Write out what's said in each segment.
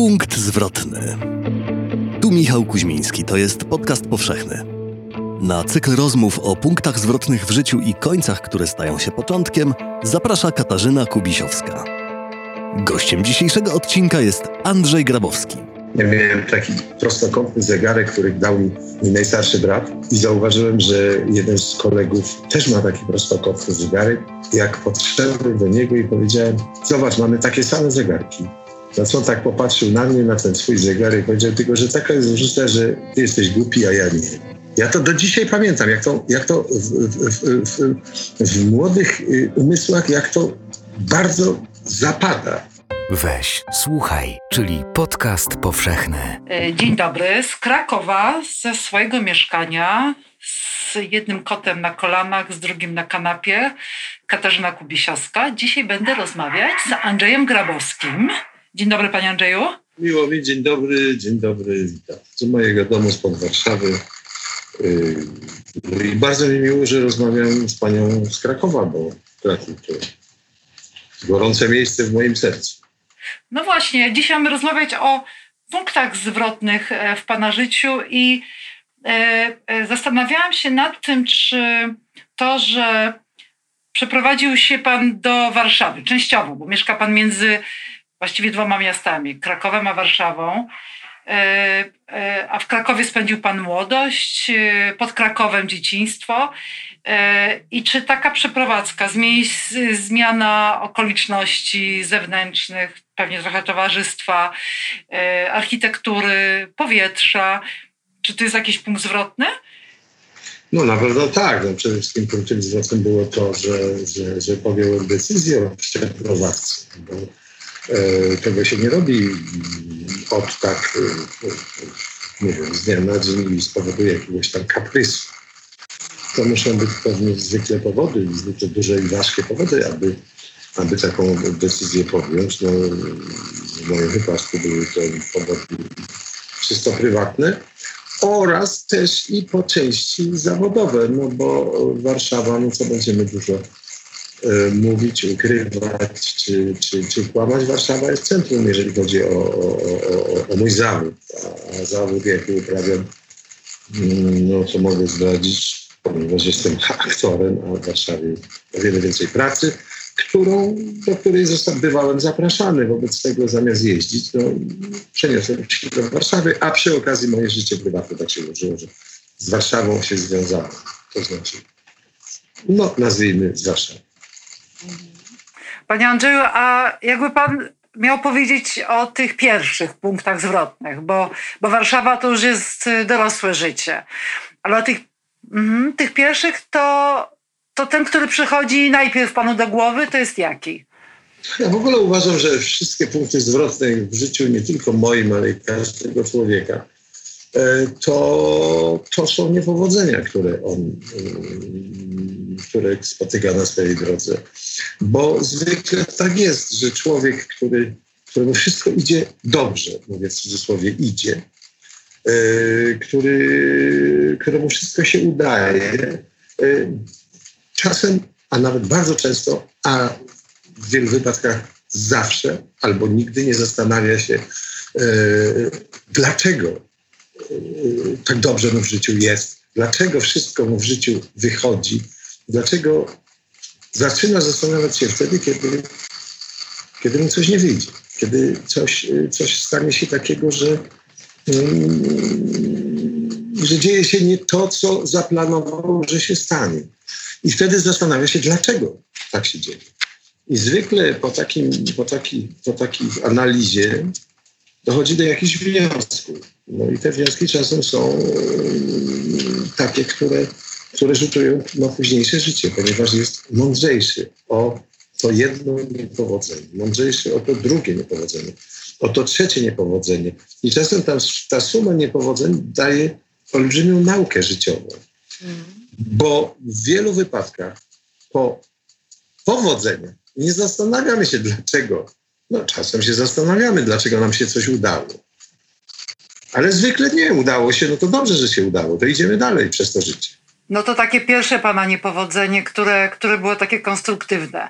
Punkt zwrotny. Tu Michał Kuźmiński, to jest podcast powszechny. Na cykl rozmów o punktach zwrotnych w życiu i końcach, które stają się początkiem, zaprasza Katarzyna Kubisiowska. Gościem dzisiejszego odcinka jest Andrzej Grabowski. Ja miałem taki prostokątny zegarek, który dał mi, mi najstarszy brat i zauważyłem, że jeden z kolegów też ma taki prostokątny zegarek. Jak podszedłem do niego i powiedziałem, zobacz, mamy takie same zegarki. Na co on tak popatrzył na mnie, na ten swój zegarek i powiedział tylko, że taka jest różnica, że ty jesteś głupi, a ja nie. Ja to do dzisiaj pamiętam, jak to, jak to w, w, w, w młodych y, umysłach, jak to bardzo zapada. Weź, słuchaj, czyli podcast powszechny. E, dzień dobry. Z Krakowa, ze swojego mieszkania, z jednym kotem na kolanach, z drugim na kanapie, Katarzyna Kubisiowska. Dzisiaj będę rozmawiać z Andrzejem Grabowskim. Dzień dobry, panie Andrzeju. Miło mi, dzień dobry, dzień dobry, witam. Z mojego domu spod Warszawy. Yy, I bardzo mi miło, że rozmawiam z panią z Krakowa, bo Kraków to gorące miejsce w moim sercu. No właśnie, dzisiaj mamy rozmawiać o punktach zwrotnych e, w pana życiu i e, e, zastanawiałam się nad tym, czy to, że przeprowadził się pan do Warszawy, częściowo, bo mieszka pan między właściwie dwoma miastami, Krakowem a Warszawą. E, e, a w Krakowie spędził Pan młodość, e, pod Krakowem dzieciństwo. I czy taka przeprowadzka, zmiana okoliczności zewnętrznych, pewnie trochę towarzystwa, architektury, powietrza, czy to jest jakiś punkt zwrotny? No na pewno tak. No, przede wszystkim punktem zwrotnym było to, że, że, że podjąłem decyzję o przeprowadzce. Bo tego się nie robi od tak, e, nie wiem, z dnia na dzień i z powodu jakiegoś tam kaprysu. To muszą być pewnie zwykle powody, zwykle duże i ważkie powody, aby, aby taką decyzję podjąć. No, w moim wypadku były to powody czysto prywatne oraz też i po części zawodowe, no bo Warszawa, no co będziemy dużo E, mówić, ukrywać czy, czy, czy kłamać. Warszawa jest centrum, jeżeli chodzi o, o, o, o mój zawód. A, zawód, jaki uprawiam, mm, no to mogę zdradzić, ponieważ jestem aktorem, a w Warszawie o wiele więcej pracy, którą, do której został, bywałem zapraszany. Wobec tego zamiast jeździć, no, przeniosłem się do Warszawy, a przy okazji moje życie prywatne tak się ułożyło, że z Warszawą się związało. To znaczy, no nazwijmy z Warszawą. Panie Andrzeju, a jakby pan miał powiedzieć o tych pierwszych punktach zwrotnych, bo, bo Warszawa to już jest dorosłe życie, ale o tych, mm, tych pierwszych to, to ten, który przychodzi najpierw panu do głowy, to jest jaki? Ja w ogóle uważam, że wszystkie punkty zwrotne w życiu, nie tylko moim, ale i każdego człowieka, e, to, to są niepowodzenia, które on które spotyka na swojej drodze. Bo zwykle tak jest, że człowiek, który, któremu wszystko idzie dobrze, mówię w cudzysłowie idzie, yy, który, któremu wszystko się udaje, yy, czasem, a nawet bardzo często, a w wielu wypadkach zawsze albo nigdy nie zastanawia się, yy, dlaczego tak dobrze mu w życiu jest, dlaczego wszystko mu w życiu wychodzi, Dlaczego zaczyna zastanawiać się wtedy, kiedy, kiedy mu coś nie wyjdzie, kiedy coś, coś stanie się takiego, że, mm, że dzieje się nie to, co zaplanował, że się stanie. I wtedy zastanawia się, dlaczego tak się dzieje. I zwykle po, takim, po, taki, po takiej analizie dochodzi do jakichś wniosków. No i te wnioski czasem są mm, takie, które które rzutują na późniejsze życie, ponieważ jest mądrzejszy o to jedno niepowodzenie, mądrzejszy o to drugie niepowodzenie, o to trzecie niepowodzenie. I czasem ta, ta suma niepowodzeń daje olbrzymią naukę życiową, mm. bo w wielu wypadkach po powodzeniu nie zastanawiamy się dlaczego. No czasem się zastanawiamy, dlaczego nam się coś udało. Ale zwykle nie udało się, no to dobrze, że się udało, to idziemy dalej przez to życie. No to takie pierwsze pana niepowodzenie, które, które było takie konstruktywne.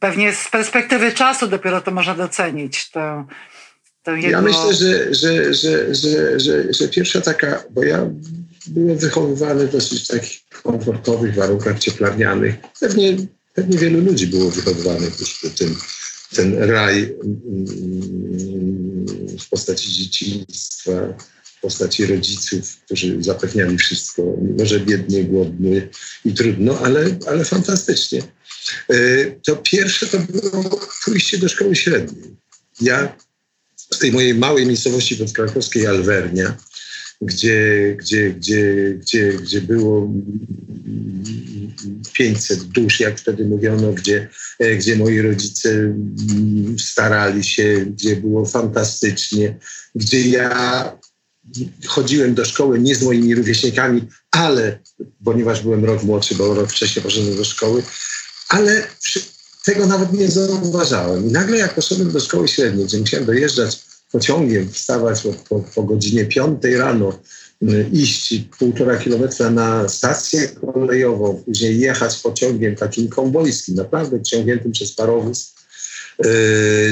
Pewnie z perspektywy czasu dopiero to można docenić. To, Jego... Ja myślę, że, że, że, że, że, że pierwsza taka, bo ja byłem wychowywany w dosyć takich komfortowych warunkach cieplarnianych. Pewnie, pewnie wielu ludzi było wychowywanych już w tym, ten raj mm, w postaci dzieciństwa, postaci rodziców, którzy zapewniali wszystko. Może biednie, głodny i trudno, ale, ale fantastycznie. E, to pierwsze to było pójście do szkoły średniej. Ja z tej mojej małej miejscowości podkrakowskiej Alwernia, gdzie, gdzie, gdzie, gdzie, gdzie było 500 dusz, jak wtedy mówiono, gdzie, e, gdzie moi rodzice mm, starali się, gdzie było fantastycznie, gdzie ja chodziłem do szkoły nie z moimi rówieśnikami, ale ponieważ byłem rok młodszy, bo rok wcześniej poszedłem do szkoły, ale przy, tego nawet nie zauważałem. I nagle jak poszedłem do szkoły średniej, gdzie musiałem dojeżdżać pociągiem, wstawać po, po, po godzinie 5 rano, y, iść półtora kilometra na stację kolejową, później jechać pociągiem takim kombojskim, naprawdę ciągniętym przez parowóz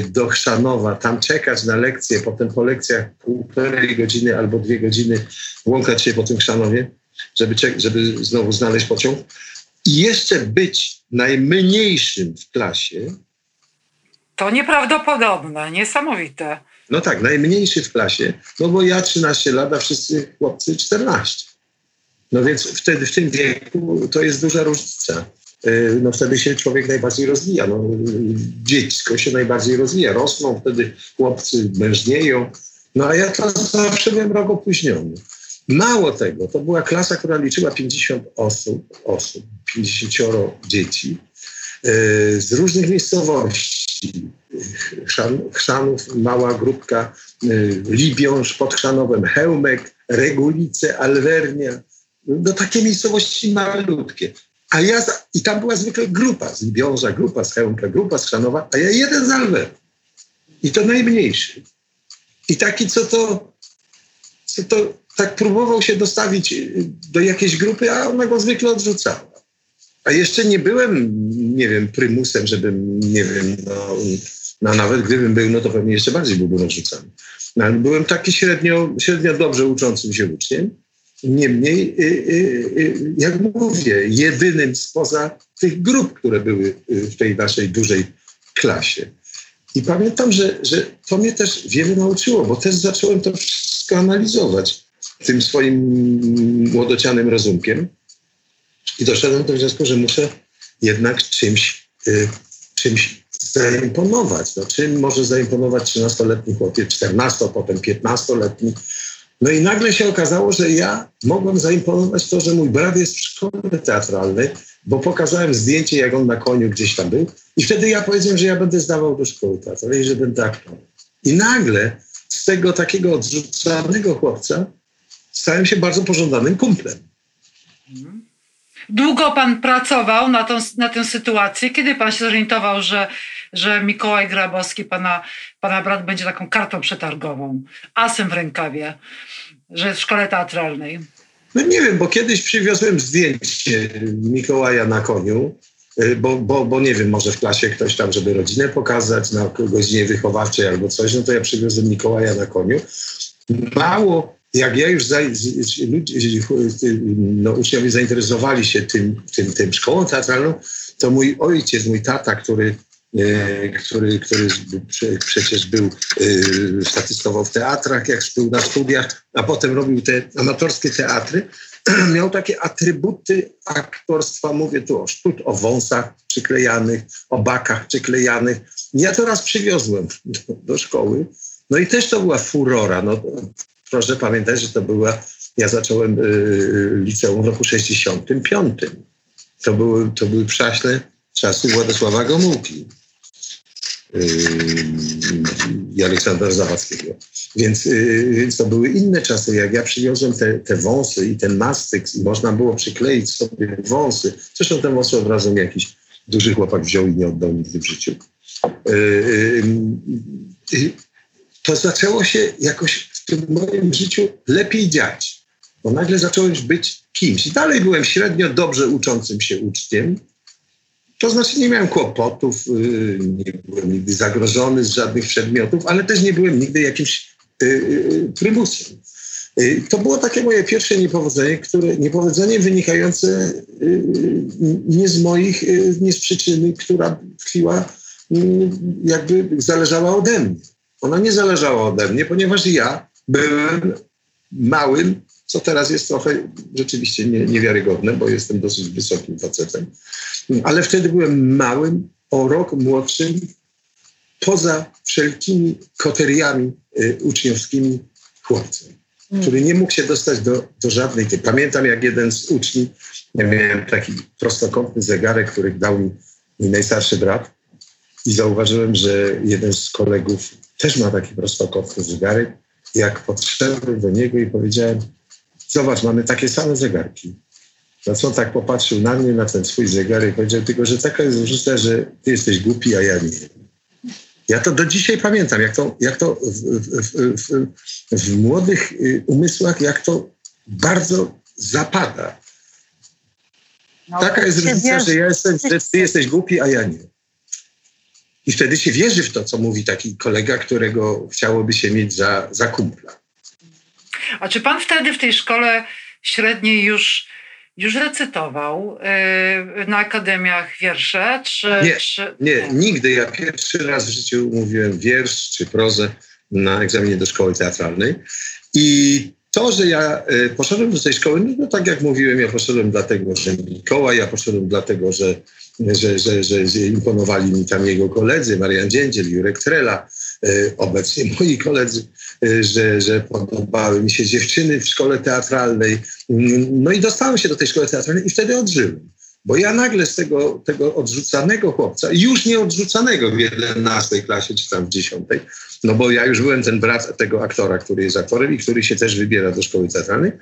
do Chrzanowa, tam czekać na lekcję, potem po lekcjach półtorej godziny albo dwie godziny łąkać się po tym Chrzanowie, żeby, żeby znowu znaleźć pociąg. I jeszcze być najmniejszym w klasie. To nieprawdopodobne, niesamowite. No tak, najmniejszy w klasie, no bo ja 13 lat, a wszyscy chłopcy 14. No więc wtedy w tym wieku to jest duża różnica. Y, no wtedy się człowiek najbardziej rozwija. No, dziecko się najbardziej rozwija. Rosną wtedy chłopcy, mężnieją. No a ja to zawsze byłem rok opóźniony. Mało tego, to była klasa, która liczyła 50 osób, osób 50 dzieci y, z różnych miejscowości Chrzanów, mała grupka, y, Libiąż pod Chrzanowem, Hełmek, Regulice, Alwernia. No takie miejscowości malutkie. A ja, i tam była zwykle grupa z Libiąża, grupa z Hełmka, grupa z Chrzanowa, a ja jeden z Alwer. I to najmniejszy. I taki, co to, co to tak próbował się dostawić y, do jakiejś grupy, a ona go zwykle odrzucała. A jeszcze nie byłem, nie wiem, prymusem, żebym, nie wiem, no, no nawet gdybym był, no to pewnie jeszcze bardziej byłbym odrzucany. No, byłem taki średnio, średnio dobrze uczącym się uczniem. Niemniej, y, y, y, jak mówię, jedynym spoza tych grup, które były w tej naszej dużej klasie. I pamiętam, że, że to mnie też wiele nauczyło, bo też zacząłem to wszystko analizować tym swoim młodocianym rozumkiem. I doszedłem do wniosku, że muszę jednak czymś, czymś zaimponować. No, czym może zaimponować 13-letni chłopiec, 14, potem 15-letni. No i nagle się okazało, że ja mogłem zaimponować to, że mój brat jest w szkole teatralnej, bo pokazałem zdjęcie, jak on na koniu gdzieś tam był. I wtedy ja powiedziałem, że ja będę zdawał do szkoły teatralnej, że będę aktorem. I nagle z tego takiego odrzucanego chłopca stałem się bardzo pożądanym kumplem. Długo pan pracował na, tą, na tę sytuację? Kiedy pan się zorientował, że, że Mikołaj Grabowski, pana, pana brat, będzie taką kartą przetargową, asem w rękawie, że w szkole teatralnej? No nie wiem, bo kiedyś przywiozłem zdjęcie Mikołaja na koniu, y, bo, bo, bo nie wiem, może w klasie ktoś tam, żeby rodzinę pokazać na godzinie wychowawczej albo coś, no to ja przywiozłem Mikołaja na koniu. Mało jak ja już no, uczniowie zainteresowali się tym, tym, tym szkołą teatralną, to mój ojciec, mój tata, który, który, który przecież był, e, statystował w teatrach, jak był na studiach, a potem robił te amatorskie teatry, miał takie atrybuty aktorstwa, mówię tu o sztut, o wąsach przyklejanych, o bakach przyklejanych. Ja to raz przywiozłem do, do szkoły, no i też to była furora. No, proszę pamiętać, że to była, ja zacząłem y, liceum w roku 65. To były, to były przaśne czasy Władysława Gomułki i Aleksandra Zawadzkiego. Więc, yy, więc to były inne czasy. Jak ja przywiozłem te, te wąsy i ten mastyk i można było przykleić sobie wąsy. Zresztą te wąsy od razu jakiś duży chłopak wziął i nie oddał nigdy w życiu. To zaczęło się jakoś w tym moim życiu lepiej dziać, bo nagle zacząłem być kimś. I dalej byłem średnio dobrze uczącym się uczniem, To znaczy nie miałem kłopotów, y, nie byłem nigdy zagrożony z żadnych przedmiotów, ale też nie byłem nigdy jakimś y, y, prymusem. To było takie moje pierwsze niepowodzenie, które niepowodzenie wynikające nie z moich, nie z przyczyny, która tkwiła, jakby zależała ode mnie. Ona nie zależała ode mnie, ponieważ ja byłem małym, co teraz jest trochę rzeczywiście nie, niewiarygodne, bo jestem dosyć wysokim facetem, ale wtedy byłem małym, o rok młodszym, poza wszelkimi koteriami y, uczniowskimi chłopcem, mm. który nie mógł się dostać do, do żadnej tej. Pamiętam, jak jeden z uczniów, ja miałem taki prostokątny zegarek, który dał mi mój najstarszy brat i zauważyłem, że jeden z kolegów też ma taki prostokątny zegarek. Jak podszedłem do niego i powiedziałem, zobacz, mamy takie same zegarki. Na co tak popatrzył na mnie, na ten swój zegarek i powiedział tylko, że taka jest różnica, że ty jesteś głupi, a ja nie. Ja to do dzisiaj pamiętam, jak to, jak to w, w, w, w młodych y, umysłach, jak to bardzo zapada. No, Taka jest różnica, że ja jestem, że ty jesteś głupi, a ja nie. I wtedy się wierzy w to, co mówi taki kolega, którego chciałoby się mieć za, za kumpla. A czy pan wtedy w tej szkole średniej już, już recytował yy, na akademiach wiersze? Czy, nie, czy... nie, nigdy. Ja pierwszy raz w życiu mówiłem wiersz czy prozę na egzaminie do szkoły teatralnej. I to, że ja y, poszedłem do tej szkoły, no, no, tak jak mówiłem, ja poszedłem dlatego, że Mikołaj, ja poszedłem dlatego, że, że, że, że, że imponowali mi tam jego koledzy, Marian Dziędziel, Jurek Trela, y, obecnie moi koledzy, y, że, że podobały mi się dziewczyny w szkole teatralnej. No i dostałem się do tej szkoły teatralnej i wtedy odżyłem. Bo ja nagle z tego, tego odrzucanego chłopca, już nie odrzucanego w 11 klasie czy tam w 10, no bo ja już byłem ten brat tego aktora, który jest aktorem i który się też wybiera do szkoły teatralnej,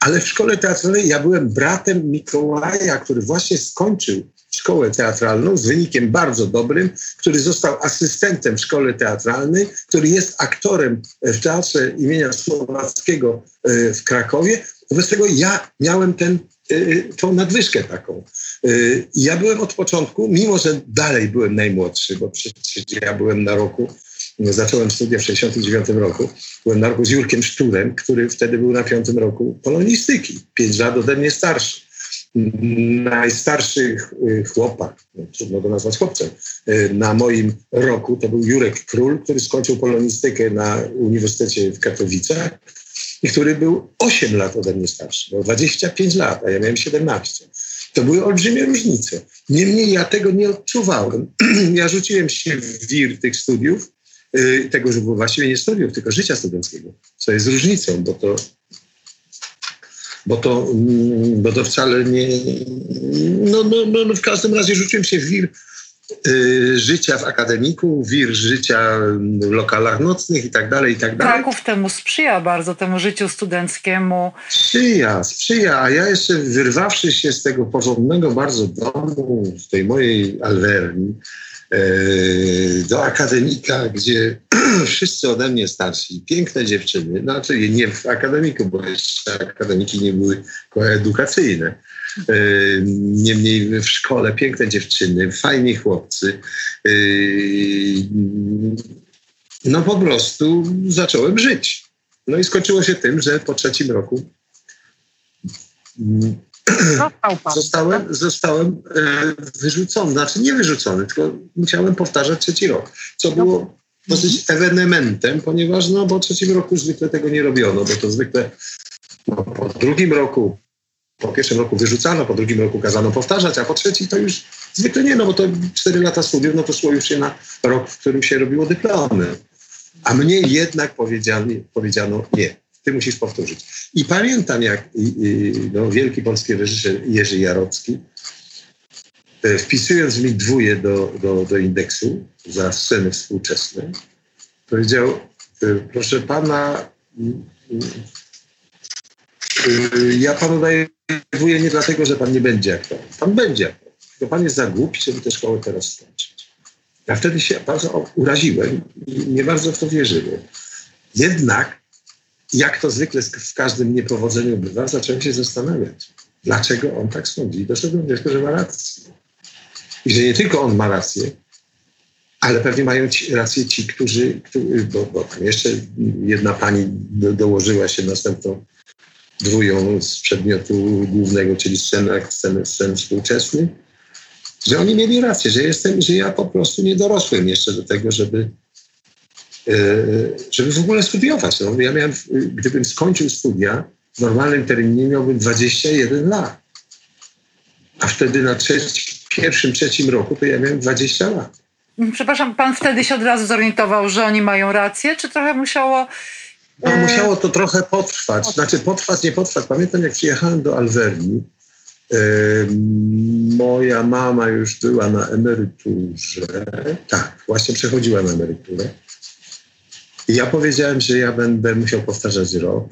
ale w szkole teatralnej ja byłem bratem Mikołaja, który właśnie skończył szkołę teatralną z wynikiem bardzo dobrym, który został asystentem w szkole teatralnej, który jest aktorem w Teatrze imienia Słowackiego e, w Krakowie. Wobec tego ja miałem ten Y, tą nadwyżkę taką. Ja byłem od początku, mimo że dalej byłem najmłodszy, bo przecież ja byłem na roku, zacząłem studia w 69 roku, byłem na roku z Jurkiem Szturem, który wtedy był na piątym roku polonistyki, pięć lat ode mnie starszy. Najstarszy y, chłopak, no, trudno go nazwać chłopcem, na moim roku to był Jurek Król, który skończył polonistykę na Uniwersytecie w Katowicach i który był 8 lat ode mnie starszy, miał 25 lat, a ja miałem 17. To były olbrzymie różnice. Niemniej ja tego nie odczuwałem. ja rzuciłem się w wir tych studiów, yy, tego, że było właściwie nie studiów, tylko życia studenckiego, co jest różnicą, bo to bo to, mm, bo to wcale nie... No, no, no, no w każdym razie rzuciłem się w wir Y, życia w akademiku, wir życia w lokalach nocnych i tak dalej, i tak dalej. Kraków temu sprzyja bardzo, temu życiu studenckiemu. Sprzyja, sprzyja, a ja jeszcze wyrwawszy się z tego porządnego bardzo domu, z tej mojej alwerni, do akademika, gdzie wszyscy ode mnie starsi, piękne dziewczyny, znaczy nie w akademiku, bo jeszcze akademiki nie były koedukacyjne, E, niemniej w szkole piękne dziewczyny, fajni chłopcy. E, no po prostu zacząłem żyć. No i skończyło się tym, że po trzecim roku zostałem, zostałem e, wyrzucony. Znaczy nie wyrzucony, tylko musiałem powtarzać trzeci rok, co było dosyć ewenementem, ponieważ no, po trzecim roku zwykle tego nie robiono, bo to zwykle no, po drugim roku po pierwszym roku wyrzucano, po drugim roku kazano powtarzać, a po trzeci to już zwykle nie, no bo to cztery lata studiów, no to szło już się na rok, w którym się robiło dyplomy. A mnie jednak powiedziano nie, ty musisz powtórzyć. I pamiętam, jak no, wielki polski reżyser Jerzy Jarocki, e, wpisując mi dwóje do, do, do indeksu za sceny współczesne, powiedział, e, proszę pana, e, ja panu daję denerwuje nie dlatego, że pan nie będzie aktorem. Pan będzie aktorem. Tylko pan jest za głupi, żeby tę szkołę teraz skończyć. Ja wtedy się bardzo uraziłem i nie bardzo w to wierzyłem. Jednak, jak to zwykle w każdym niepowodzeniu bywa, zacząłem się zastanawiać, dlaczego on tak sądzi. I doszedłem do wniosku, że ma rację. I że nie tylko on ma rację, ale pewnie mają ci, rację ci, którzy, którzy bo, bo, tam jeszcze jedna pani do, dołożyła się następną dwóją z przedmiotu głównego, czyli scen, scen, scen współczesnych, że oni mieli rację, że jestem, że ja po prostu nie dorosłem jeszcze do tego, żeby, żeby w ogóle studiować. No, ja miałem, gdybym skończył studia w normalnym terminie, miałbym 21 lat. A wtedy na trzeci, pierwszym, trzecim roku to ja miałem 20 lat. Przepraszam, pan wtedy się od razu zorientował, że oni mają rację, czy trochę musiało. No, e, musiało to trochę potrwać. Znaczy, potrwać, nie potrwać. Pamiętam, jak przyjechałem do Alwerii, e, moja mama już była na emeryturze. Tak, właśnie przechodziła na emeryturę. I ja powiedziałem, że ja będę musiał powtarzać rok.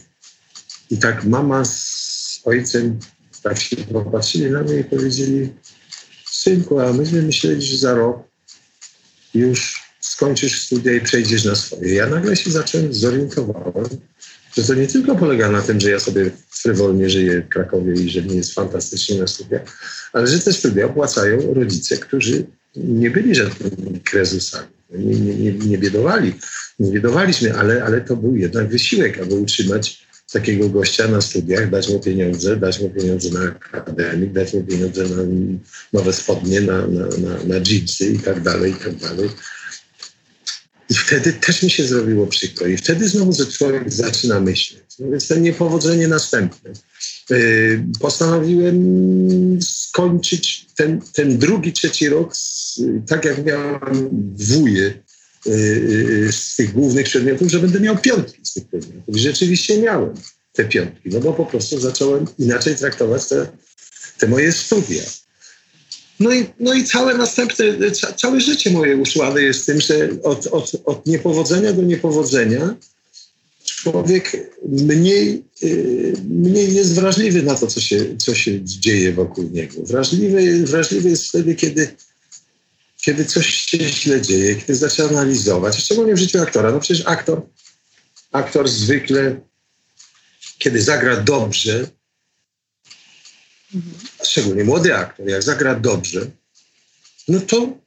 I tak mama z ojcem tak się popatrzyli na mnie i powiedzieli, synku, a myśmy myśleli, że za rok już skończysz studia i przejdziesz na swoje. Ja nagle się zacząłem, zorientowałem, że to nie tylko polega na tym, że ja sobie frywolnie żyję w Krakowie i że nie jest fantastycznie na studiach, ale że te studia opłacają rodzice, którzy nie byli żadnymi krezusami. Nie, nie, nie, nie biedowali, nie biedowaliśmy, ale, ale to był jednak wysiłek, aby utrzymać takiego gościa na studiach, dać mu pieniądze, dać mu pieniądze na akademik, dać mu pieniądze na nowe spodnie, na, na, na, na jeansy i tak dalej, i tak dalej. I wtedy też mi się zrobiło przykro. I wtedy znowu że człowiek zaczyna myśleć. No więc to niepowodzenie następne. Yy, postanowiłem skończyć ten, ten drugi, trzeci rok z, tak jak miałem wuje yy, z tych głównych przedmiotów, że będę miał piątki z tych przedmiotów. Rzeczywiście miałem te piątki, no bo po prostu zacząłem inaczej traktować te, te moje studia. No i, no i całe następne, całe życie moje uszłane jest tym, że od, od, od niepowodzenia do niepowodzenia człowiek mniej, y, mniej jest wrażliwy na to, co się, co się dzieje wokół niego. Wrażliwy, wrażliwy jest wtedy, kiedy, kiedy coś się źle dzieje, kiedy zaczyna analizować, szczególnie w życiu aktora. No przecież aktor, aktor zwykle, kiedy zagra dobrze, mhm. szczególnie młody aktor, jak zagra dobrze, no to, to,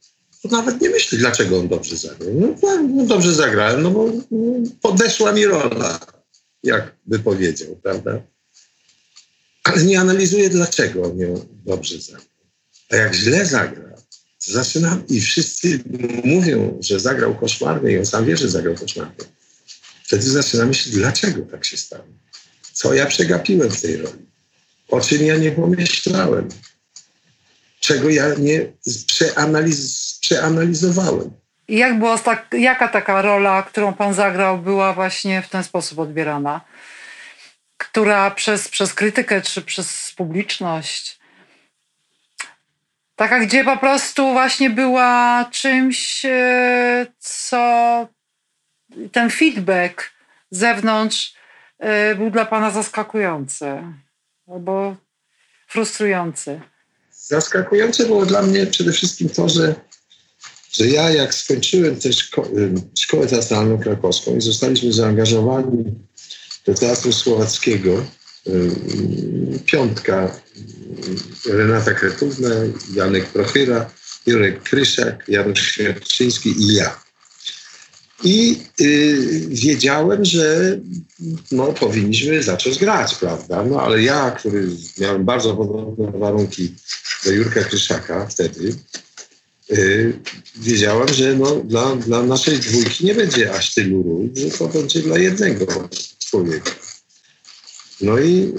nawet nie myśli, dlaczego on dobrze zagrał. No, tak, no dobrze zagrałem, no bo no, podeszła mi rola, jak by powiedział, prawda? Ale nie analizuje, dlaczego on ją dobrze zagrał. A jak źle zagra, zaczynam i wszyscy mówią, że zagrał koszmarnie i on sam wie, że zagrał koszmarnie. Wtedy zaczynam myśleć, dlaczego tak się stało. Co ja przegapiłem w tej roli? O czym ja nie pomyślałem? Czego ja nie przeanaliz przeanalizowałem? I jak było tak, jaka taka rola, którą pan zagrał, była właśnie w ten sposób odbierana? Która przez, przez krytykę czy przez publiczność Taka, gdzie po prostu właśnie była czymś, e, co ten feedback z zewnątrz e, był dla Pana zaskakujący albo frustrujący. Zaskakujące było dla mnie przede wszystkim to, że, że ja jak skończyłem też szko szkołę teatralną krakowską i zostaliśmy zaangażowani do Teatru Słowackiego, piątka Renata Kretówna, Janek Prochyra, Jurek Kryszak, Janusz Świerczyński i ja. I y, wiedziałem, że no, powinniśmy zacząć grać, prawda? No ale ja, który miałem bardzo podobne warunki do Jurka Kryszaka wtedy, y, wiedziałem, że no, dla, dla naszej dwójki nie będzie aż tylu ról, że to będzie dla jednego człowieka. No i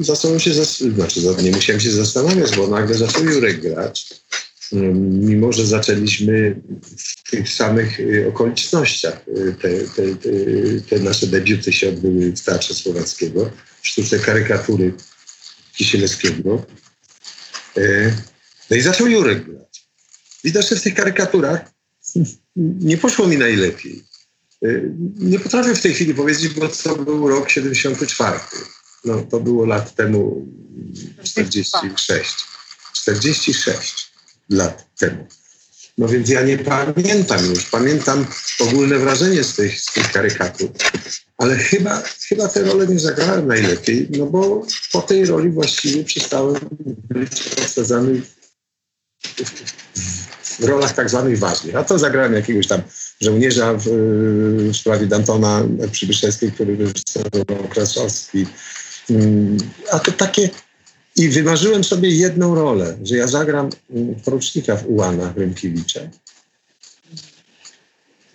y, zacząłem się, znaczy nie musiałem się zastanawiać, bo nagle zaczął Jurek grać. Mm, mimo, że zaczęliśmy w tych samych y, okolicznościach. Y, te, te, te, te nasze debiuty się odbyły w Teatrze Słowackiego, w sztuce karykatury Kisielewskiego. No i zaczął Jurek grać. Widać, że w tych karykaturach nie poszło mi najlepiej. Nie potrafię w tej chwili powiedzieć, bo to był rok 74 no to było lat temu 46. 46 lat temu. No więc ja nie pamiętam już. Pamiętam ogólne wrażenie z tych, z tych karykatur. Ale chyba, chyba tę rolę nie zagrałem najlepiej, no bo po tej roli właściwie przestałem być osadzany w, w rolach tak zwanych ważnych. A to zagrałem jakiegoś tam żołnierza w, w sprawie Dantona Przybyszewskiej, który reżyserował Krasowski. Mm, a to takie... I wymarzyłem sobie jedną rolę, że ja zagram mm, porucznika w Ułanach Rymkiewicza.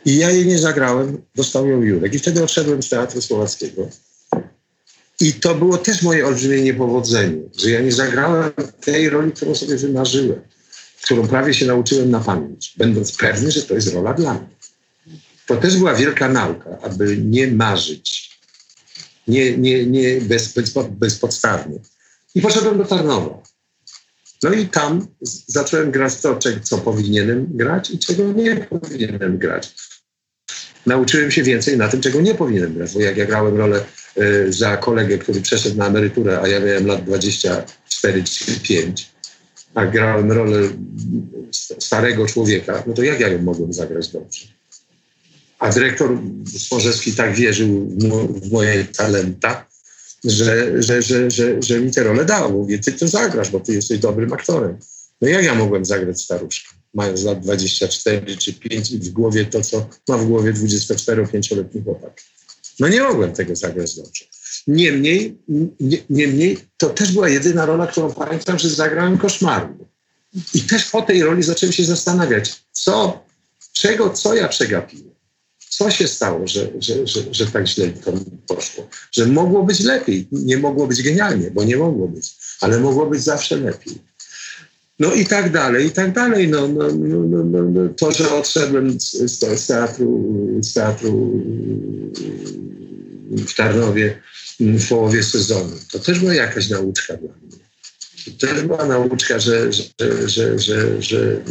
I ja jej nie zagrałem, dostał ją Jurek. I wtedy odszedłem z Teatru Słowackiego. I to było też moje olbrzymie niepowodzenie, że ja nie zagrałem tej roli, którą sobie wymarzyłem, którą prawie się nauczyłem na pamięć, będąc pewny, że to jest rola dla mnie. To też była wielka nauka, aby nie marzyć, nie, nie, nie bez, bez, bezpodstawnie. I poszedłem do Tarnowa. No i tam zacząłem grać to, co powinienem grać i czego nie powinienem grać. Nauczyłem się więcej na tym, czego nie powinienem grać, bo jak ja grałem rolę y, za kolegę, który przeszedł na emeryturę, a ja miałem lat 24 czy 5, a grałem rolę starego człowieka, no to jak ja ją mogłem zagrać dobrze? A dyrektor Smorzewski tak wierzył w, moje talenta, że, że, że, że, że mi tę rolę dał. Mówię, ty to zagrasz, bo ty jesteś dobrym aktorem. No jak ja mogłem zagrać staruszkę, mając lat 24 czy 5 i w głowie to, co ma w głowie 24-5-letni chłopak? No nie mogłem tego zagrać dobrze. Niemniej, nie, niemniej to też była jedyna rola, którą pamiętam, że zagrałem koszmarnie. I też po tej roli zacząłem się zastanawiać, co, czego, co ja przegapiłem. Co się stało, że, że, że, że tak źle to poszło? Że mogło być lepiej. Nie mogło być genialnie, bo nie mogło być, ale mogło być zawsze lepiej. No i tak dalej, i tak dalej. No, no, no, no, no to, że odszedłem z, z, teatru, z teatru w Tarnowie w połowie sezonu, to też była jakaś nauczka dla mnie. To też była nauczka, że, że, że, że, że,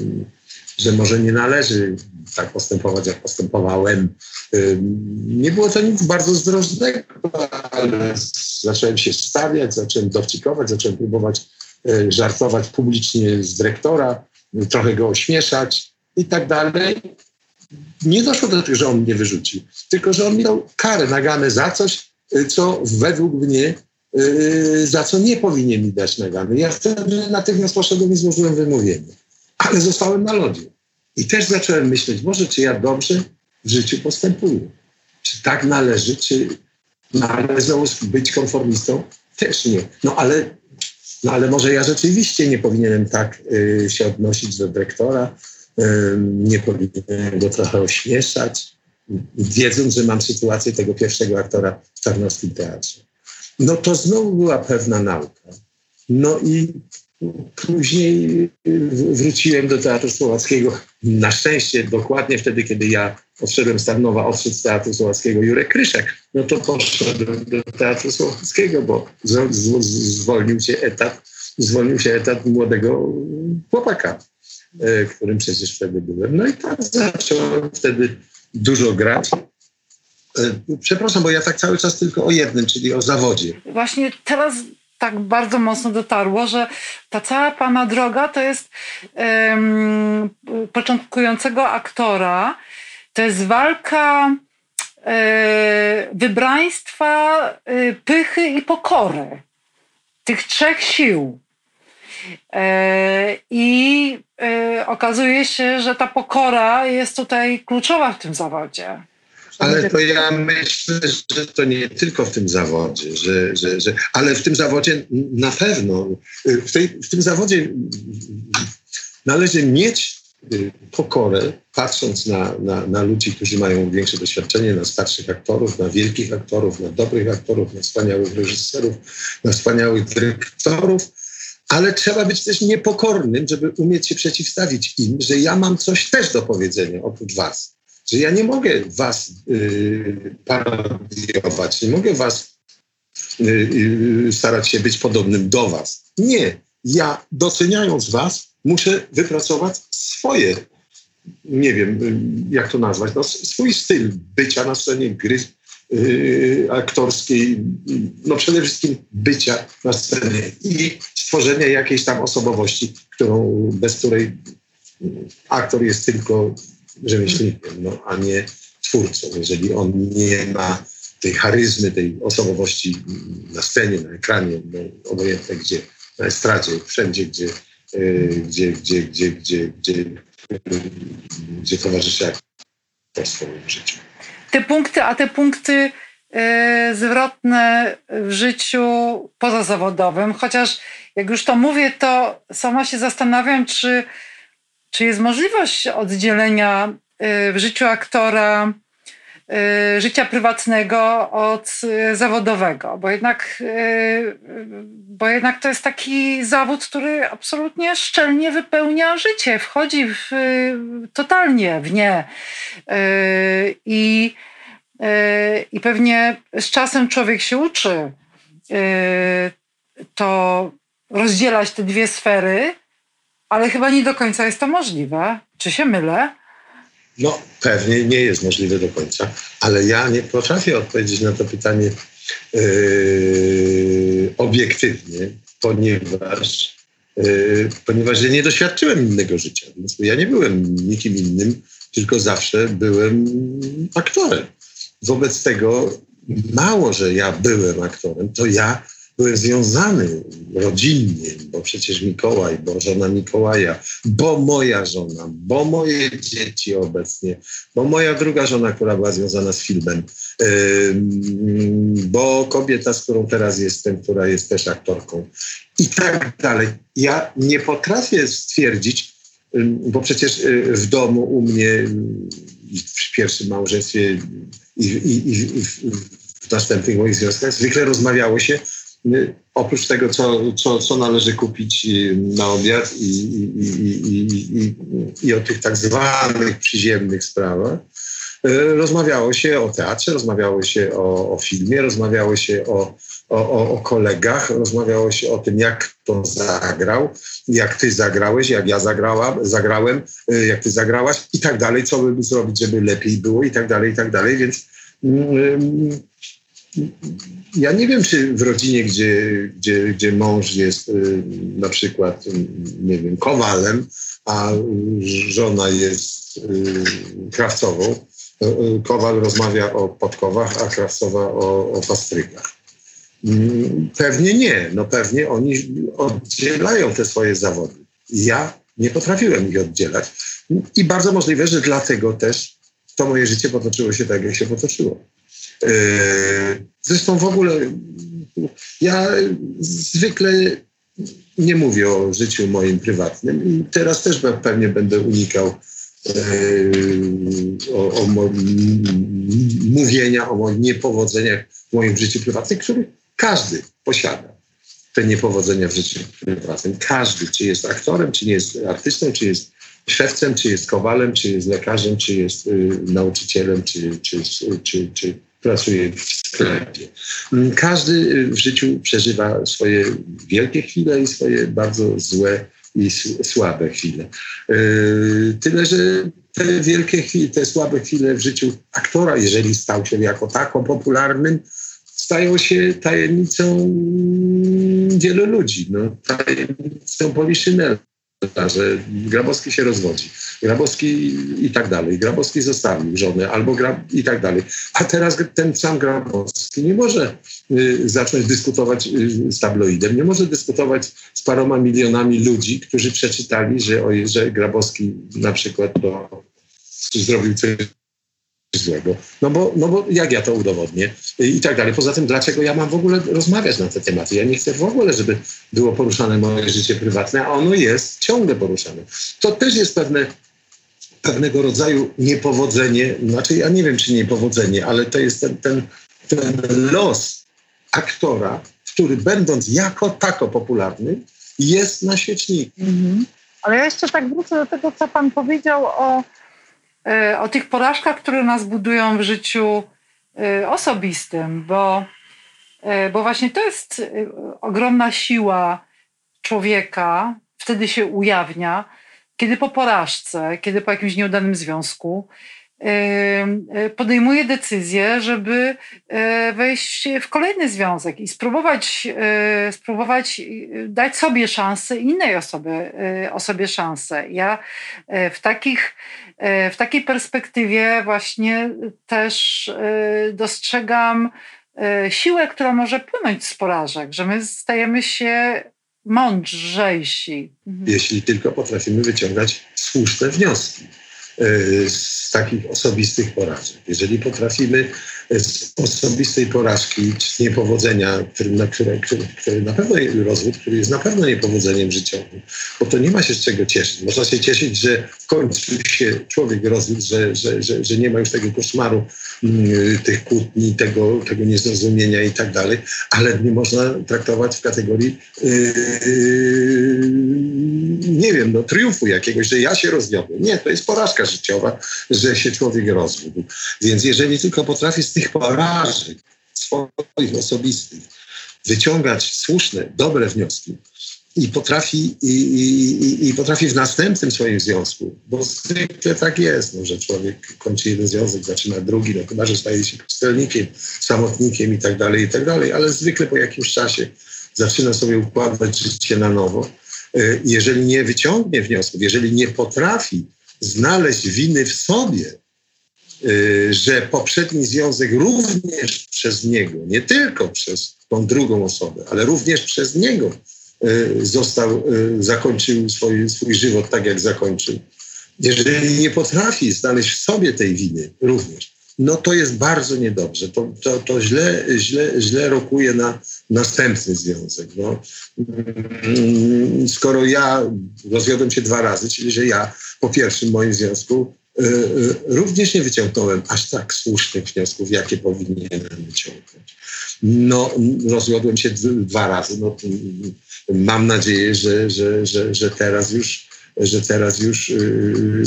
że może nie należy tak postępować, jak postępowałem. Nie było to nic bardzo zdrożnego, ale zacząłem się stawiać, zacząłem dowcikować, zacząłem próbować e, żartować publicznie z dyrektora, trochę go ośmieszać i tak dalej. Nie doszło do tego, że on mnie wyrzucił, tylko że on mi dał karę naganę za coś, co według mnie, e, za co nie powinien mi dać nagany. Ja wtedy natychmiast poszedłem i złożyłem wymówienie, ale zostałem na lodzie. I też zacząłem myśleć, może czy ja dobrze w życiu postępuję. Czy tak należy, czy należy być konformistą? Też nie. No ale, no ale może ja rzeczywiście nie powinienem tak y, się odnosić do dyrektora, y, nie powinienem go trochę ośmieszać, wiedząc, że mam sytuację tego pierwszego aktora w Tarnowskim Teatrze. No to znowu była pewna nauka. No i Później wróciłem do Teatru Słowackiego. Na szczęście dokładnie wtedy, kiedy ja odszedłem z Tarnowa, odszedł z Teatru Słowackiego Jurek Kryszek. No to poszedłem do Teatru Słowackiego, bo z, z, zwolnił się etat, zwolnił się etat młodego chłopaka, e, którym przecież wtedy byłem. No i tak zacząłem wtedy dużo grać. E, przepraszam, bo ja tak cały czas tylko o jednym, czyli o zawodzie. Właśnie teraz tak bardzo mocno dotarło, że ta cała pana droga to jest um, początkującego aktora, to jest walka e, wybraństwa, e, pychy i pokory. Tych trzech sił. E, I e, okazuje się, że ta pokora jest tutaj kluczowa w tym zawodzie. Ale to ja myślę, że to nie tylko w tym zawodzie, że, że, że, ale w tym zawodzie na pewno, w, tej, w tym zawodzie należy mieć y, pokorę, patrząc na, na, na ludzi, którzy mają większe doświadczenie, na starszych aktorów, na wielkich aktorów, na dobrych aktorów, na wspaniałych reżyserów, na wspaniałych dyrektorów, ale trzeba być też niepokornym, żeby umieć się przeciwstawić im, że ja mam coś też do powiedzenia oprócz was że ja nie mogę was y, parodiować, nie mogę was y, y, starać się być podobnym do was. Nie. Ja doceniając was, muszę wypracować swoje, nie wiem jak to nazwać, no, swój styl bycia na scenie, gry yy, aktorskiej, no przede wszystkim bycia na scenie i stworzenia jakiejś tam osobowości, którą, bez której aktor jest tylko rzemieślnikiem, no, a nie twórcą. Jeżeli on nie ma tej charyzmy, tej osobowości na scenie, na ekranie, no, obojętne gdzie, na estradzie, wszędzie, gdzie, yy, gdzie, gdzie, gdzie, gdzie, gdzie gdzie towarzyszy aktorstwo w życiu. Te punkty, a te punkty zwrotne w życiu pozazawodowym, chociaż jak już to mówię, to sama się zastanawiam, czy, czy jest możliwość oddzielenia yy, w życiu aktora Y, życia prywatnego od y, zawodowego, bo jednak, y, bo jednak to jest taki zawód, który absolutnie szczelnie wypełnia życie, wchodzi w, totalnie w nie. I, I pewnie z czasem człowiek się uczy to rozdzielać te dwie sfery, ale chyba nie do końca jest to możliwe. Czy się mylę? No, pewnie nie jest możliwe do końca, ale ja nie potrafię odpowiedzieć na to pytanie yy, obiektywnie, ponieważ, yy, ponieważ ja nie doświadczyłem innego życia. Ja nie byłem nikim innym, tylko zawsze byłem aktorem. Wobec tego mało, że ja byłem aktorem, to ja byłem związany rodzinnie, bo przecież Mikołaj, bo żona Mikołaja, bo moja żona, bo moje dzieci obecnie, bo moja druga żona, która była związana z filmem, bo kobieta, z którą teraz jestem, która jest też aktorką i tak dalej. Ja nie potrafię stwierdzić, bo przecież y, w domu u mnie w pierwszym małżeństwie i, i, i w następnych moich związkach. Zwykle rozmawiało się oprócz tego, co, co, co należy kupić y, na obiad i, i, i, i, o tych tak zwanych przyziemnych sprawach, y, rozmawiało się o teatrze, rozmawiało się o, o filmie, rozmawiało się o, o, o, kolegach, rozmawiało się o tym, jak to zagrał, jak ty zagrałeś, jak ja zagrałam, zagrałem, y, jak ty zagrałaś i tak dalej, co by zrobić, żeby lepiej było i tak dalej, i tak dalej, więc mm, ja nie wiem, czy w rodzinie, gdzie, gdzie, gdzie mąż jest y, na przykład, y, nie wiem, kowalem, a żona jest krawcową, kowal rozmawia o podkowach, a krawcowa o, o pastrykach. Pewnie nie. No pewnie oni oddzielają te swoje zawody. Ja nie potrafiłem ich oddzielać. I bardzo możliwe, że dlatego też to moje życie potoczyło się tak, jak się potoczyło. E, zresztą w ogóle ja zwykle nie mówię o życiu moim prywatnym teraz też pewnie będę unikał e, o, o mówienia o moich niepowodzeniach w moim życiu prywatnym, który każdy posiada. Te niepowodzenia w życiu prywatnym. Każdy, czy jest aktorem, czy nie jest artystą, czy jest szewcem, czy jest kowalem, czy jest lekarzem, czy jest y, nauczycielem, czy, czy, czy, czy, pracuje w sklepie. Mm, każdy w życiu przeżywa swoje wielkie chwile i swoje bardzo złe i słabe chwile. Yy, tyle, że te wielkie chwile, te słabe chwile w życiu aktora, jeżeli stał się jako tako popularnym, stają się tajemnicą wielu ludzi, no, tajemnicą Poliszynela że Grabowski się rozwodzi, Grabowski i tak dalej, Grabowski zostawił żonę albo Grab i tak dalej. A teraz ten sam Grabowski nie może y, zacząć dyskutować y, z tabloidem, nie może dyskutować z paroma milionami ludzi, którzy przeczytali, że, że Grabowski na przykład to zrobił coś złego. No bo, no bo jak ja to udowodnię i tak dalej. Poza tym, dlaczego ja mam w ogóle rozmawiać na te tematy? Ja nie chcę w ogóle, żeby było poruszane moje życie prywatne, a ono jest ciągle poruszane. To też jest pewne, pewnego rodzaju niepowodzenie, znaczy ja nie wiem, czy niepowodzenie, ale to jest ten, ten, ten los aktora, który będąc jako tako popularny, jest na świeczniku. Mhm. Ale ja jeszcze tak wrócę do tego, co pan powiedział o o tych porażkach, które nas budują w życiu e, osobistym, bo, e, bo właśnie to jest ogromna siła człowieka, wtedy się ujawnia, kiedy po porażce, kiedy po jakimś nieudanym związku podejmuje decyzję, żeby y, wejść w kolejny związek i spróbować, y, spróbować dać sobie szansę innej osobie, osobie szansę. Ja w, takich, w takiej perspektywie właśnie też dostrzegam siłę, która może płynąć z porażek, że my stajemy się mądrzejsi. Jeśli tylko potrafimy wyciągać słuszne wnioski e, z takich osobistych porażek. Jeżeli potrafimy z osobistej porażki czy niepowodzenia, który na, które, na pewno rozwód, który jest na pewno niepowodzeniem życiowym, bo to nie ma się z czego cieszyć. Można się cieszyć, że w końcu się człowiek rozwiódł, że, że, że, że nie ma już tego koszmaru mm, tych kłótni, tego, tego niezrozumienia i tak dalej, ale nie można traktować w kategorii yy, nie wiem, no, triumfu jakiegoś, że ja się rozwiodłem. Nie, to jest porażka życiowa, że się człowiek rozwiódł. Więc jeżeli tylko potrafię z tych porażek swoich osobistych wyciągać słuszne, dobre wnioski i potrafi, i, i, i potrafi w następnym swoim związku, bo zwykle tak jest, no, że człowiek kończy jeden związek, zaczyna drugi, no chyba, że staje się pustelnikiem, samotnikiem i tak dalej, i tak dalej, ale zwykle po jakimś czasie zaczyna sobie układać życie na nowo. E, jeżeli nie wyciągnie wniosków, jeżeli nie potrafi znaleźć winy w sobie, Y, że poprzedni związek również przez niego, nie tylko przez tą drugą osobę, ale również przez niego y, został, zakończył swój, swój żywot tak, jak zakończył. Jeżeli nie potrafi znaleźć w sobie tej winy również, no to jest bardzo niedobrze. To, to, to źle, źle, źle rokuje na następny związek. No. Mm, skoro ja rozwiodłem się dwa razy, czyli że ja po pierwszym moim związku E, e, również nie wyciągnąłem aż tak słusznych wniosków, jakie powinienem wyciągnąć. No, rozwiodłem się dwa razy. No, mam nadzieję, że, że, że, że teraz już że teraz już yy,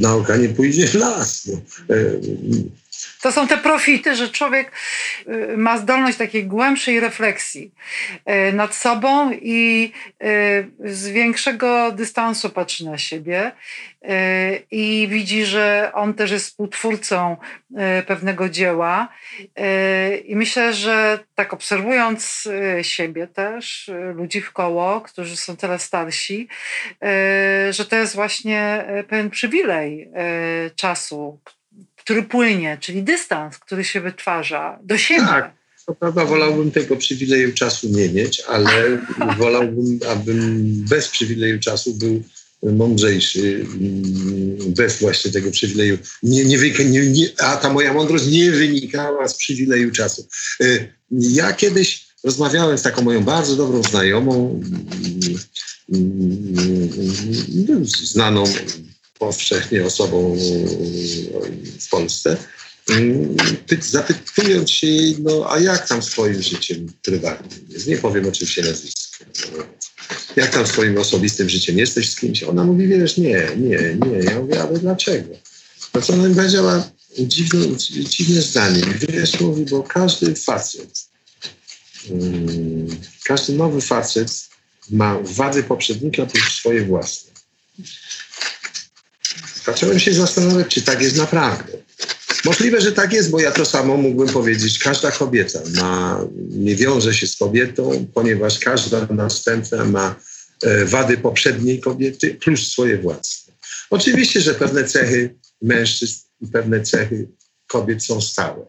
nauka nie pójdzie w las. No. To są te profity, że człowiek y, ma zdolność takiej głębszej refleksji y, nad sobą i y, z większego dystansu patrzy na siebie i widzi, że on też jest współtwórcą pewnego dzieła. I myślę, że tak obserwując siebie też, ludzi w koło, którzy są tyle starsi, że to jest właśnie pewien przywilej czasu, który płynie, czyli dystans, który się wytwarza do siebie. Tak. Co prawda wolałbym tego przywileju czasu nie mieć, ale wolałbym, abym bez przywileju czasu był mądrzejszy, mm, bez właśnie tego przywileju. Nie, nie, nie, nie, a ta moja mądrość nie wynikała z przywileju czasu. Y, ja kiedyś rozmawiałem z taką moją bardzo dobrą znajomą, mm, mm, znaną powszechnie osobą w Polsce, zapytując się jej, no a jak tam swoim życiem prywatnym jest? Nie powiem oczywiście nazwiska. Jak tam swoim osobistym życiem jesteś z kimś? Ona mówi, wiesz, nie, nie, nie. Ja mówię, ale dlaczego? No co ona mi powiedziała dziwne, dziwne zdanie. Wiesz, mówi, bo każdy facet, hmm, każdy nowy facet ma wady poprzednika lub swoje własne. Zacząłem się zastanawiać, czy tak jest naprawdę. Możliwe, że tak jest, bo ja to samo mógłbym powiedzieć. Każda kobieta ma, nie wiąże się z kobietą, ponieważ każda następna ma e, wady poprzedniej kobiety plus swoje własne. Oczywiście, że pewne cechy mężczyzn i pewne cechy kobiet są stałe.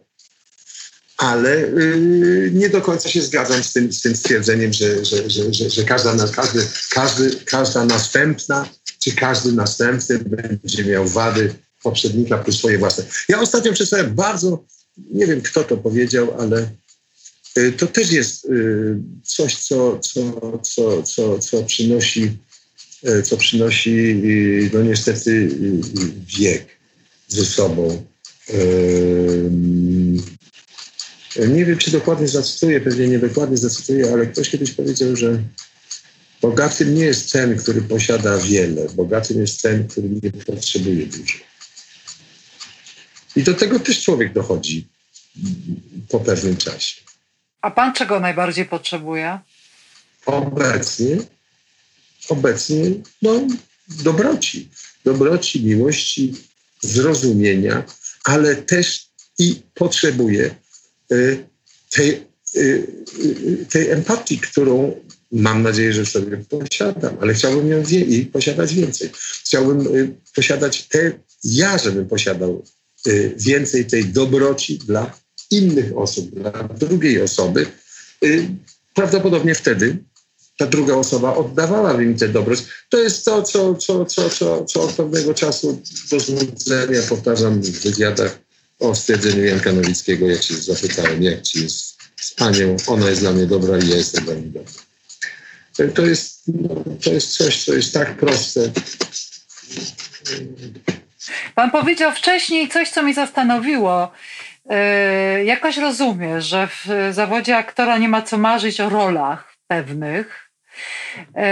Ale yy, nie do końca się zgadzam z tym, z tym stwierdzeniem, że, że, że, że, że każda, każdy, każdy, każda następna czy każdy następny będzie miał wady poprzednika plus swoje własne. Ja ostatnio przeczytałem bardzo, nie wiem kto to powiedział, ale y, to też jest y, coś, co, co, co, co, co przynosi, y, co przynosi no niestety wiek ze sobą. Nie wiem, czy dokładnie zacytuję, pewnie niedokładnie zacytuję, ale ktoś kiedyś powiedział, że Bogatym nie jest ten, który posiada wiele. Bogatym jest ten, który nie potrzebuje dużo. I do tego też człowiek dochodzi po pewnym czasie. A pan czego najbardziej potrzebuje? Obecnie, obecnie, no, dobroci. Dobroci, miłości, zrozumienia, ale też i potrzebuje y, tej, y, y, tej empatii, którą Mam nadzieję, że sobie posiadam, ale chciałbym ją wie- posiadać więcej. Chciałbym y, posiadać te, ja żebym posiadał y, więcej tej dobroci dla innych osób, dla drugiej osoby. Y, prawdopodobnie wtedy ta druga osoba oddawała mi tę dobroć. To jest to, co, co, co, co, co od pewnego czasu do znudzenia powtarzam w wywiadach o stwierdzeniu Janka Nowickiego, jak się zapytałem, jak ci jest z panią, ona jest dla mnie dobra i ja jestem dla niej dobra. To jest, no, to jest coś, co jest tak proste. Pan powiedział wcześniej coś, co mnie zastanowiło. Yy, jakoś rozumiem, że w zawodzie aktora nie ma co marzyć o rolach pewnych, yy,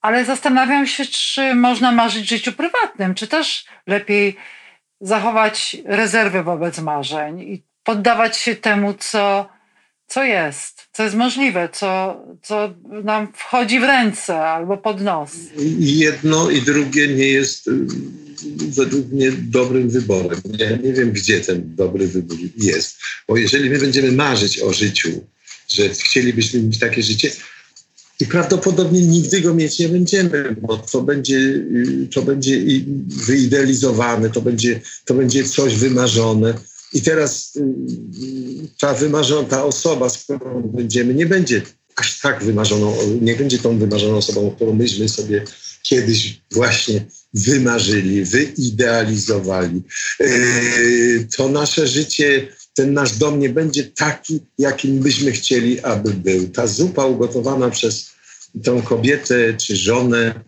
ale zastanawiam się, czy można marzyć w życiu prywatnym, czy też lepiej zachować rezerwę wobec marzeń i poddawać się temu, co, co jest, co jest możliwe, co, co nam wchodzi w ręce albo pod nos. Jedno i drugie nie jest y, według mnie dobrym wyborem. Ja nie wiem, gdzie ten dobry wybór jest. Bo jeżeli my będziemy marzyć o życiu, że chcielibyśmy mieć takie życie, i prawdopodobnie nigdy go mieć nie będziemy, bo to będzie, y, to będzie wyidealizowane, to będzie, to będzie coś wymarzone. I teraz y, ta wymarzona, ta osoba, z którą będziemy, nie będzie aż tak wymarzoną, nie będzie tą wymarzoną osobą, którą myśmy sobie kiedyś właśnie wymarzyli, wyidealizowali. Y, to nasze życie ten nasz dom nie będzie taki, jakim byśmy chcieli, aby był. Ta zupa ugotowana przez tą kobietę czy żonę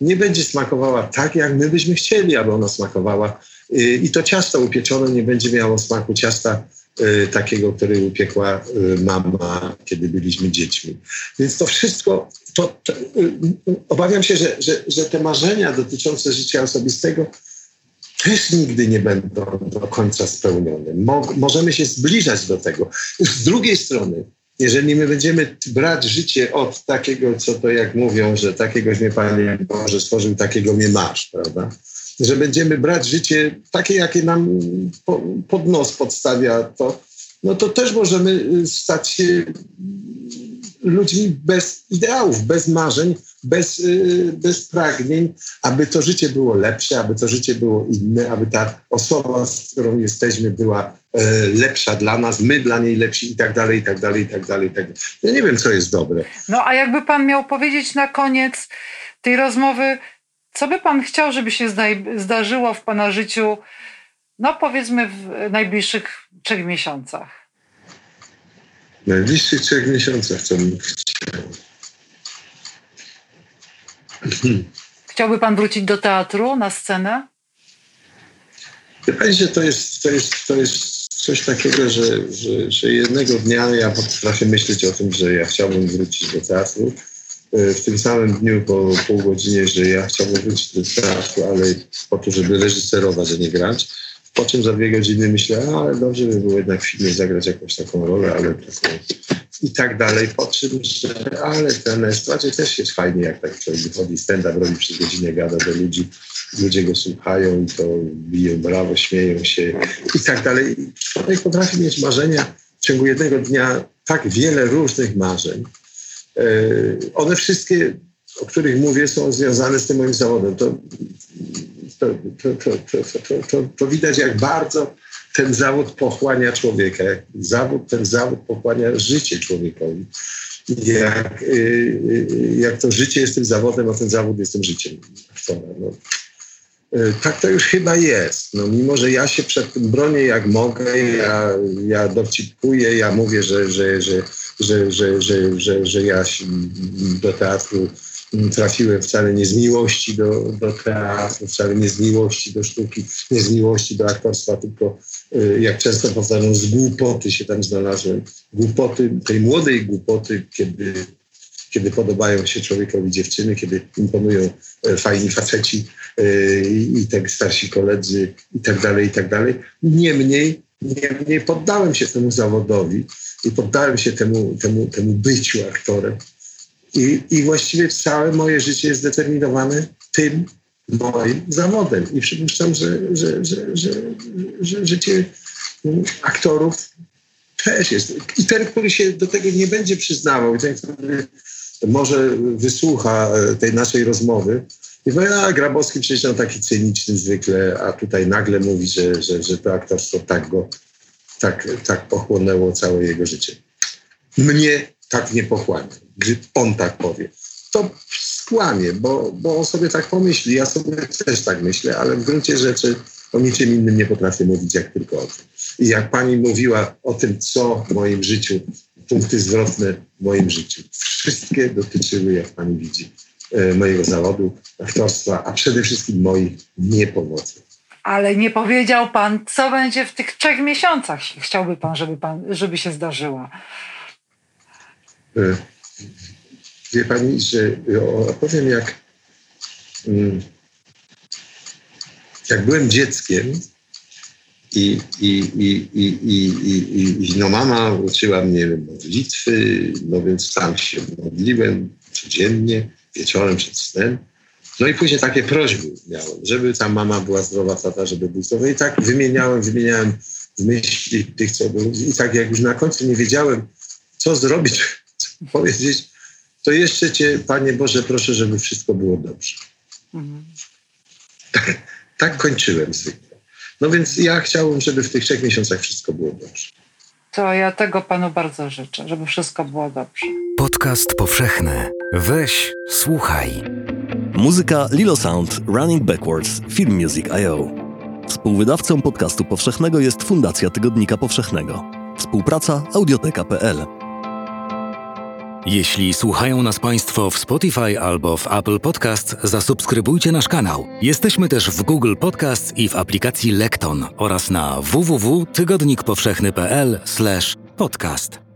nie będzie smakowała tak, jak my byśmy chcieli, aby ona smakowała. Y, I to ciasto upieczone nie będzie miało smaku ciasta y, takiego, który upiekła y, mama, kiedy byliśmy dziećmi. Więc to wszystko, to, to obawiam się, że, że, że te marzenia dotyczące życia osobistego też nigdy nie będą do końca spełnione. Mo możemy się zbliżać do tego. Z drugiej strony, jeżeli my będziemy brać życie od takiego, co to jak mówią, że takiegoś mnie Panie Boże stworzył, takiego mnie masz, prawda? Że będziemy brać życie takie, jakie nam pod nos podstawia to, no to też możemy stać się ludźmi bez ideałów, bez marzeń, bez, y, bez pragnień, aby to życie było lepsze, aby to życie było inne, aby ta osoba, z którą jesteśmy, była e, lepsza dla nas, my dla niej lepsi i tak dalej, i tak dalej, i tak dalej, i tak. Ja nie wiem, co jest dobre. No a jakby pan miał powiedzieć na koniec tej rozmowy, co by pan chciał, żeby się zdarzyło w pana życiu, no powiedzmy w najbliższych trzech miesiącach? W najbliższych trzech miesiącach, co bym chciał. Chciałby pan wrócić do teatru, na scenę? Wydaje że to jest, to jest, to jest coś takiego, że, że, że jednego dnia ja potrafię myśleć o tym, że ja chciałbym wrócić do teatru. E, w tym samym dniu po pół godzinie, że ja chciałbym wrócić do teatru, ale po to, żeby reżyserować, a nie grać. Po czym za dwie godziny myślę, ale dobrze by było jednak w filmie zagrać jakąś taką rolę, ale taką i tak dalej. Po czym, że ale ten stracie też jest fajnie, jak tak człowiek wychodzi stand-up, robi przez godzinę, gada do ludzi, ludzie go słuchają i to biją brawo, śmieją się i tak dalej. Człowiek potrafi mieć marzenia w ciągu jednego dnia, tak wiele różnych marzeń. E, one wszystkie, o których mówię, są związane z tym moim zawodem. To, to, to, to, widać, jak bardzo ten zawód pochłania człowieka. Zawód, ten zawód pochłania życie człowiekowi. Jak, y, y, jak to życie jest tym zawodem, a ten zawód jest tym życiem No. Y, tak to już chyba jest. No, mimo, że ja się przed tym bronię jak mogę, ja, ja dowcipkuję, ja mówię, że, że, że, że, że, że, że, że ja do teatru trafiłem wcale nie z miłości do, do teatru, wcale nie z miłości do sztuki, nie z miłości do aktorstwa, tylko y, jak często powtarzam, z głupoty się tam znalazłem. Głupoty, tej młodej głupoty, kiedy, kiedy podobają się człowiekowi dziewczyny, kiedy imponują e, fajni faceci e, i tak starsi koledzy i tak dalej, i tak dalej. Niemniej, niemniej poddałem się temu zawodowi i poddałem się temu, temu, temu byciu aktorem i, I właściwie całe moje życie jest zdeterminowane tym moim zawodem. I przypuszczam, że, że, że, że, że życie aktorów też jest. I ten, który się do tego nie będzie przyznawał, i ten, który może wysłucha e, tej naszej rozmowy i powie, a Grabowski przecież on taki cyniczny zwykle, a tutaj nagle mówi, że, że, że to aktorstwo tak go, tak, tak pochłonęło całe jego życie. Mnie tak nie pochłania gdy on tak powie. To skłamie, bo, bo on sobie tak pomyśli. Ja sobie też tak myślę, ale w gruncie rzeczy o niczym innym nie potrafię mówić, jak tylko o tym. I jak pani mówiła o tym, co w moim życiu, punkty zwrotne w moim życiu, wszystkie dotyczyły, jak pani widzi, e, mojego zawodu, aktorstwa, a przede wszystkim moich niepowodzeń. Ale nie powiedział pan, co będzie w tych trzech miesiącach. Chciałby pan, żeby, pan, żeby się zdarzyła. E, wie pani, że opowiem, jak, mm, jak byłem dzieckiem i, i, i, i, i, i, i no mama uczyła mnie modlitwy, no więc tam się modliłem codziennie, wieczorem przed snem. No i później takie prośby miałem, żeby ta mama była zdrowa, tata, żeby był zdrowy. I tak wymieniałem, wymieniałem w myśli tych, co było. I tak jak już na końcu nie wiedziałem, co zrobić, co powiedzieć, to jeszcze Cię, Panie Boże, proszę, żeby wszystko było dobrze. Mhm. Tak, tak kończyłem zwykle. No więc ja chciałbym, żeby w tych trzech miesiącach wszystko było dobrze. To ja tego Panu bardzo życzę, żeby wszystko było dobrze. Podcast powszechny. Weź, słuchaj. Muzyka Lilo Sound Running Backwards Film Music.io. Współwydawcą podcastu powszechnego jest Fundacja Tygodnika Powszechnego. Współpraca audioteka.pl. Jeśli słuchają nas Państwo w Spotify albo w Apple Podcast, zasubskrybujcie nasz kanał. Jesteśmy też w Google Podcast i w aplikacji Lekton oraz na www.tygodnikpowszechny.pl/podcast.